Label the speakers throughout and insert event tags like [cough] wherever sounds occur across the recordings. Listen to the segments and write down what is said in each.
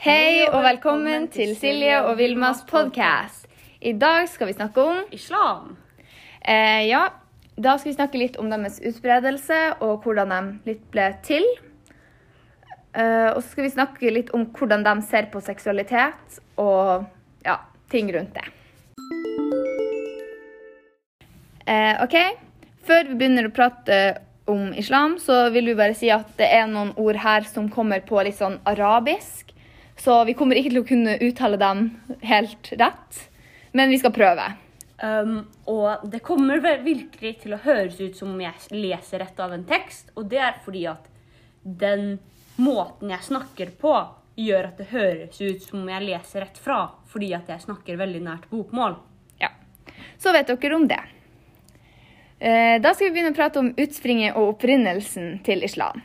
Speaker 1: Hei og velkommen til Silje og Vilmas podkast. I dag skal vi snakke om
Speaker 2: Islam.
Speaker 1: eh, Ja, da skal vi snakke litt om deres utbredelse og hvordan de litt ble til. Eh, og så skal vi snakke litt om hvordan de ser på seksualitet og ja, ting rundt det. Eh, OK, før vi begynner å prate om islam, så vil vi bare si at det er noen ord her som kommer på litt sånn arabisk. Så vi kommer ikke til å kunne uttale dem helt rett, men vi skal prøve.
Speaker 2: Um, og det kommer virkelig til å høres ut som om jeg leser rett av en tekst, og det er fordi at den måten jeg snakker på, gjør at det høres ut som om jeg leser rett fra, fordi at jeg snakker veldig nært bokmål.
Speaker 1: Ja, Så vet dere om det. Eh, Da skal vi begynne å prate om utspringet og opprinnelsen til islam.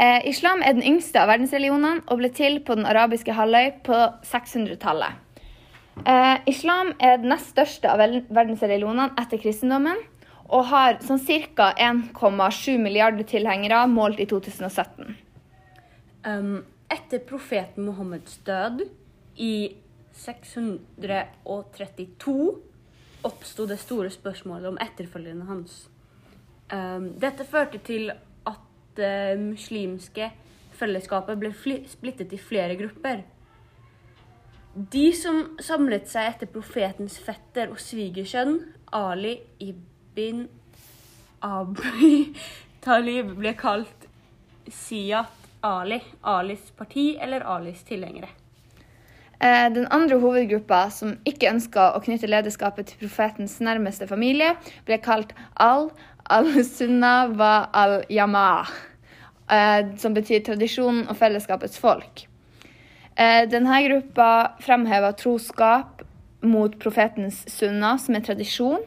Speaker 1: Eh, islam er den yngste av verdensreligionene og ble til på den arabiske halvøy på 600-tallet. Eh, islam er den nest største av verdensreligionene etter kristendommen og har sånn ca. 1,7 milliarder tilhengere målt i 2017.
Speaker 2: Um, etter profeten Mohammeds død i 632 oppsto det store spørsmålet om etterfølgerne hans. Um, dette førte til det muslimske fellesskapet ble splittet i flere grupper. De som samlet seg etter profetens fetter og svigersønn, Ali ibn Abi [laughs] Talib, ble kalt Siyat Ali, Alis parti eller Alis tilhengere.
Speaker 1: Eh, Den andre hovedgruppa, som ikke ønska å knytte lederskapet til profetens nærmeste familie, ble kalt al, al-sunna wa al-yama, eh, som betyr tradisjonen og fellesskapets folk. Eh, Denne gruppa fremhever troskap mot profetens sunna, som er tradisjon,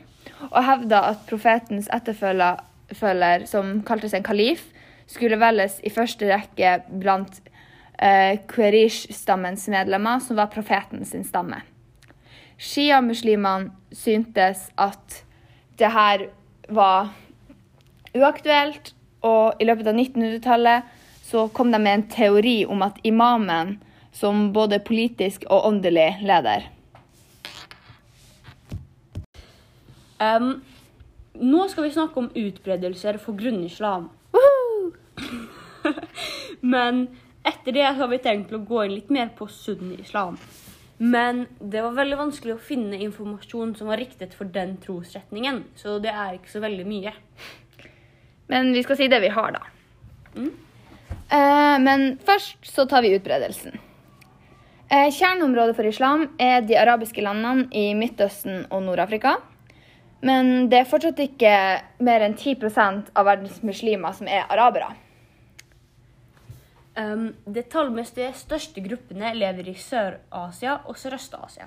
Speaker 1: og hevder at profetens etterfølger, som kalte seg en kalif, skulle velges i første rekke blant eh, Qurish-stammens medlemmer, som var profeten sin stamme. Shia-muslimene syntes at det her var uaktuelt, og i løpet av 1900-tallet så kom de med en teori om at imamen som både politisk og åndelig leder.
Speaker 2: Um, nå skal vi snakke om utbredelser for grunnislam. [laughs] Men etter det har vi tenkt å gå inn litt mer på sunni-islam. Men det var veldig vanskelig å finne informasjon som var riktet for den trosretningen, så det er ikke så veldig mye.
Speaker 1: Men vi skal si det vi har, da. Eh, men først så tar vi utbredelsen. Eh, kjerneområdet for islam er de arabiske landene i Midtøsten og Nord-Afrika. Men det er fortsatt ikke mer enn 10% av verdens muslimer som er arabere.
Speaker 2: Um, de tallmessig største gruppene lever i Sør-Asia og Sørøst-Asia.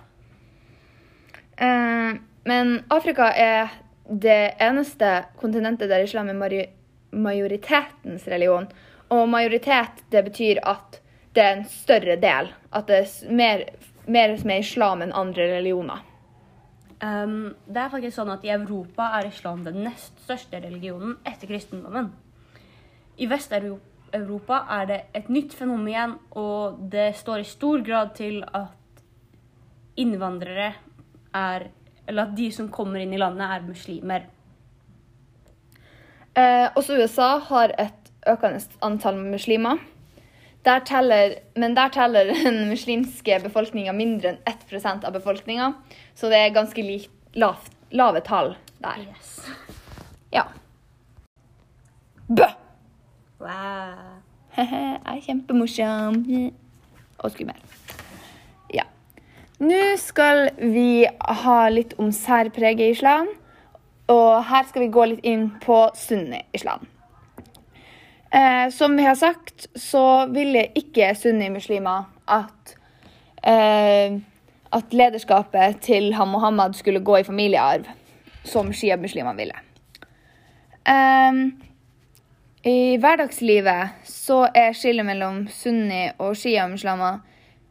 Speaker 1: Uh, men Afrika er det eneste kontinentet der islam er majoritetens religion. Og majoritet, det betyr at det er en større del. At det er mer, mer som er islam enn andre religioner.
Speaker 2: Um, det er faktisk sånn at I Europa er islam den nest største religionen etter kristendommen. I Vest-Europa er det et nytt fenomen, og det står i stor grad til at innvandrere er Eller at de som kommer inn i landet, er muslimer.
Speaker 1: Eh, også USA har et økende antall muslimer. Der teller, men der teller [laughs] den muslimske befolkninga mindre enn 1% av befolkninga. Så det er ganske li- lavt, lave tall der.
Speaker 2: Yes.
Speaker 1: Ja. Bø!
Speaker 2: Wow.
Speaker 1: Hehe, jeg er kjempemorsom. Og skummel. Nå skal vi ha litt om særpreget i islam. Og her skal vi gå litt inn på sunni-islam. Eh, som vi har sagt, så ville ikke sunni-muslimer at eh, at lederskapet til han Mohammed skulle gå i familiearv, som shia-muslimene ville. Eh, I hverdagslivet så er skillet mellom sunni- og shia-muslimer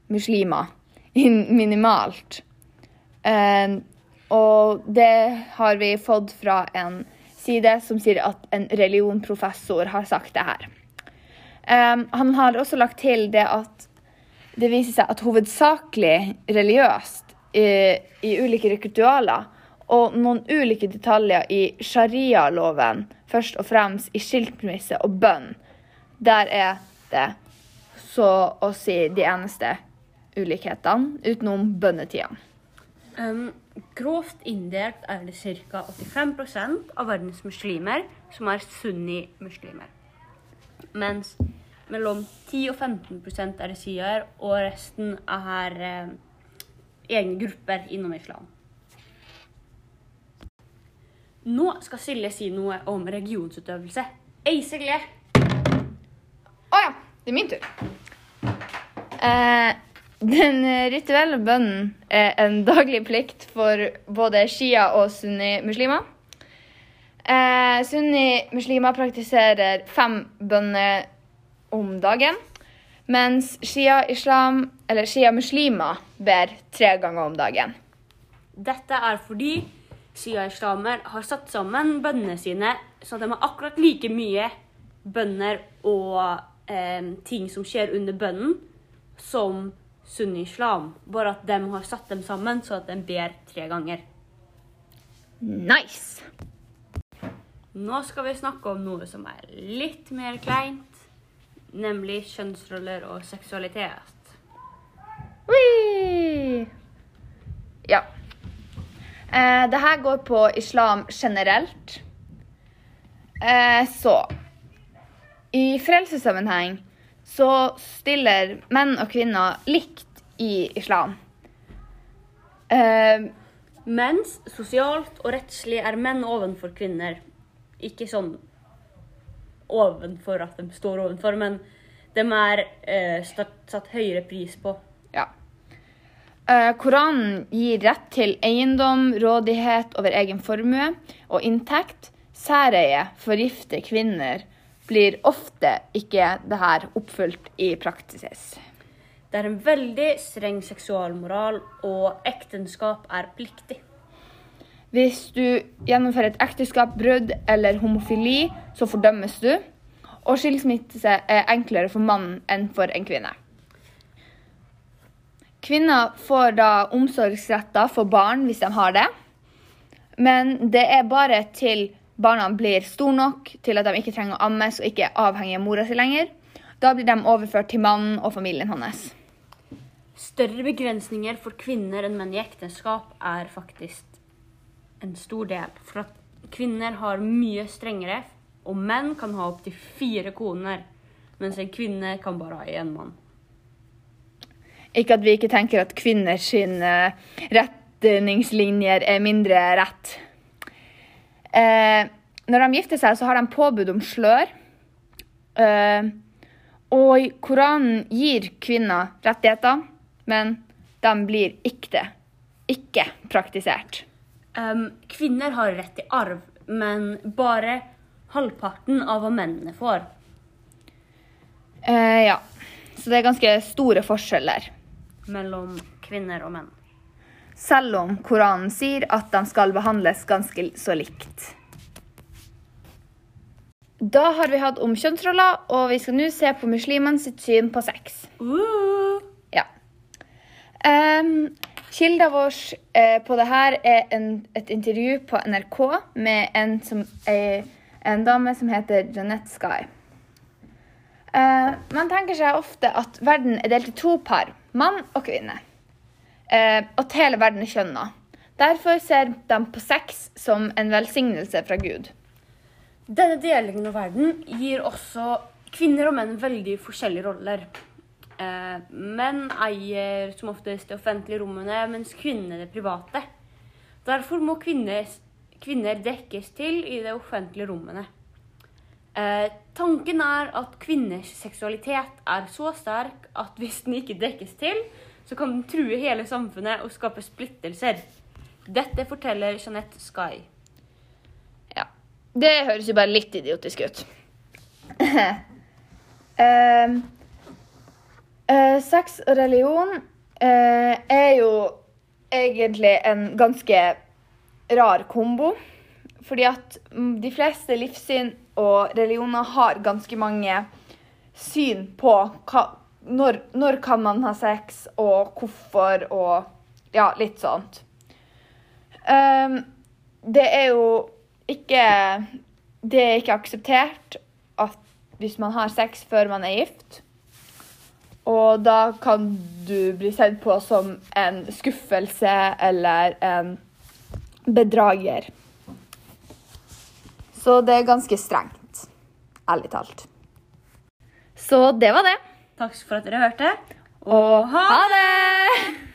Speaker 1: muslimer minimalt. Eh, og det har vi fått fra en side som sier at en religionprofessor har sagt det her. Um, han har også lagt til det at det viser seg at hovedsakelig religiøst i, i ulike ritualer og noen ulike detaljer i sharia-loven, først og fremst i skilsmisse og bønn, der er det så å si de eneste ulikhetene, utenom bøndetida.
Speaker 2: Um, grovt inndelt er det ca. 85% av verdens muslimer som er sunni-muslimer. Mens mellom 10 og 15 er det siaer, og resten er eh, egne grupper innom islam. Nå skal Silje si noe om religionsutøvelse. Ei, Silje!
Speaker 1: Å ja, det er min tur. Eh, den rituelle bønnen er en daglig plikt for både shia- og sunni-muslimer. Eh, sunni-muslimer praktiserer fem bønner om dagen, mens shia-islam, eller shia-muslimer, ber tre ganger om dagen.
Speaker 2: Dette er fordi shia-islamer har satt sammen bønnene sine så de har akkurat like mye bønner og eh, ting som skjer under bønnen, som sunni-islam. Bare at de har satt dem sammen så at de ber tre ganger.
Speaker 1: Nice!
Speaker 2: Nå skal vi snakke om noe som er litt mer kleint, nemlig kjønnsroller og seksualitet.
Speaker 1: Whee! Ja. Eh, det her går på islam generelt. Eh, så I frelsessammenheng så stiller menn og kvinner likt i islam. Eh,
Speaker 2: Mens sosialt og rettslig er menn ovenfor kvinner. Ikke sånn ovenfor at de står ovenfor, men de er eh, satt, satt høyere pris på.
Speaker 1: ja. Eh, Koranen gir rett til eiendom, rådighet over egen formue og inntekt. Særeie for gifte kvinner blir ofte ikke det her oppfylt i praksis.
Speaker 2: Det er en veldig streng seksualmoral, og ekteskap er pliktig.
Speaker 1: Hvis du gjennomfører et ekteskapsbrudd eller homofili, så fordømmes du. Og skilsmisse er enklere for mannen enn for en kvinne. Kvinner får da omsorgsretter for barn hvis de har det. Men det er bare til barna blir store nok til at de ikke trenger å ammes og ikke er avhengig av mora si lenger. Da blir de overført til mannen og familien hans.
Speaker 2: Større begrensninger for kvinner enn menn i ekteskap er faktisk en stor del. For at kvinner har mye strengere, og menn kan ha opptil fire koner. Mens en kvinne kan bare ha én mann.
Speaker 1: Ikke at vi ikke tenker at kvinners eh, retningslinjer er mindre rett. Eh, når de gifter seg, så har de påbud om slør. Eh, og Koranen gir kvinner rettigheter, men de blir ikke, ikke praktisert.
Speaker 2: Um, kvinner har rett til arv, men bare halvparten av hva mennene får.
Speaker 1: Eh, ja. Så det er ganske store forskjeller.
Speaker 2: Mellom kvinner og menn.
Speaker 1: Selv om Koranen sier at de skal behandles ganske så likt. Da har vi hatt om kjønnsroller, og vi skal nå se på muslimene sitt syn på sex.
Speaker 2: Uh!
Speaker 1: Ja. Um, Kilda vår eh, på det her er en, et intervju på NRK med en, som, er, en dame som heter Jeanette Sky. Eh, man tenker seg ofte at verden er delt i to par, mann og kvinne. Eh, at hele verden er kjønna. Derfor ser de på sex som en velsignelse fra Gud.
Speaker 2: Denne delingen av verden gir også kvinner og menn veldig forskjellige roller. Eh, menn eier som oftest de offentlige rommene, mens kvinner det private. Derfor må kvinner, kvinner dekkes til i de offentlige rommene. Eh, tanken er at kvinners seksualitet er så sterk at hvis den ikke dekkes til, så kan den true hele samfunnet og skape splittelser. Dette forteller Jeanette Sky.
Speaker 1: Ja. Det høres jo bare litt idiotisk ut. uh, [clears throat] uh, sex og religion uh, er jo egentlig en ganske rar kombo. Fordi at mm, de fleste livssyn og religioner har ganske mange syn på hva, når, når kan man ha sex, og hvorfor, og ja, litt sånt. Um, det er jo ikke Det er ikke akseptert at hvis man har sex før man er gift. Og da kan du bli sett på som en skuffelse eller en bedrager. Så det er ganske strengt, ærlig talt. Så det var det.
Speaker 2: Takk for at dere hørte.
Speaker 1: Og ha det!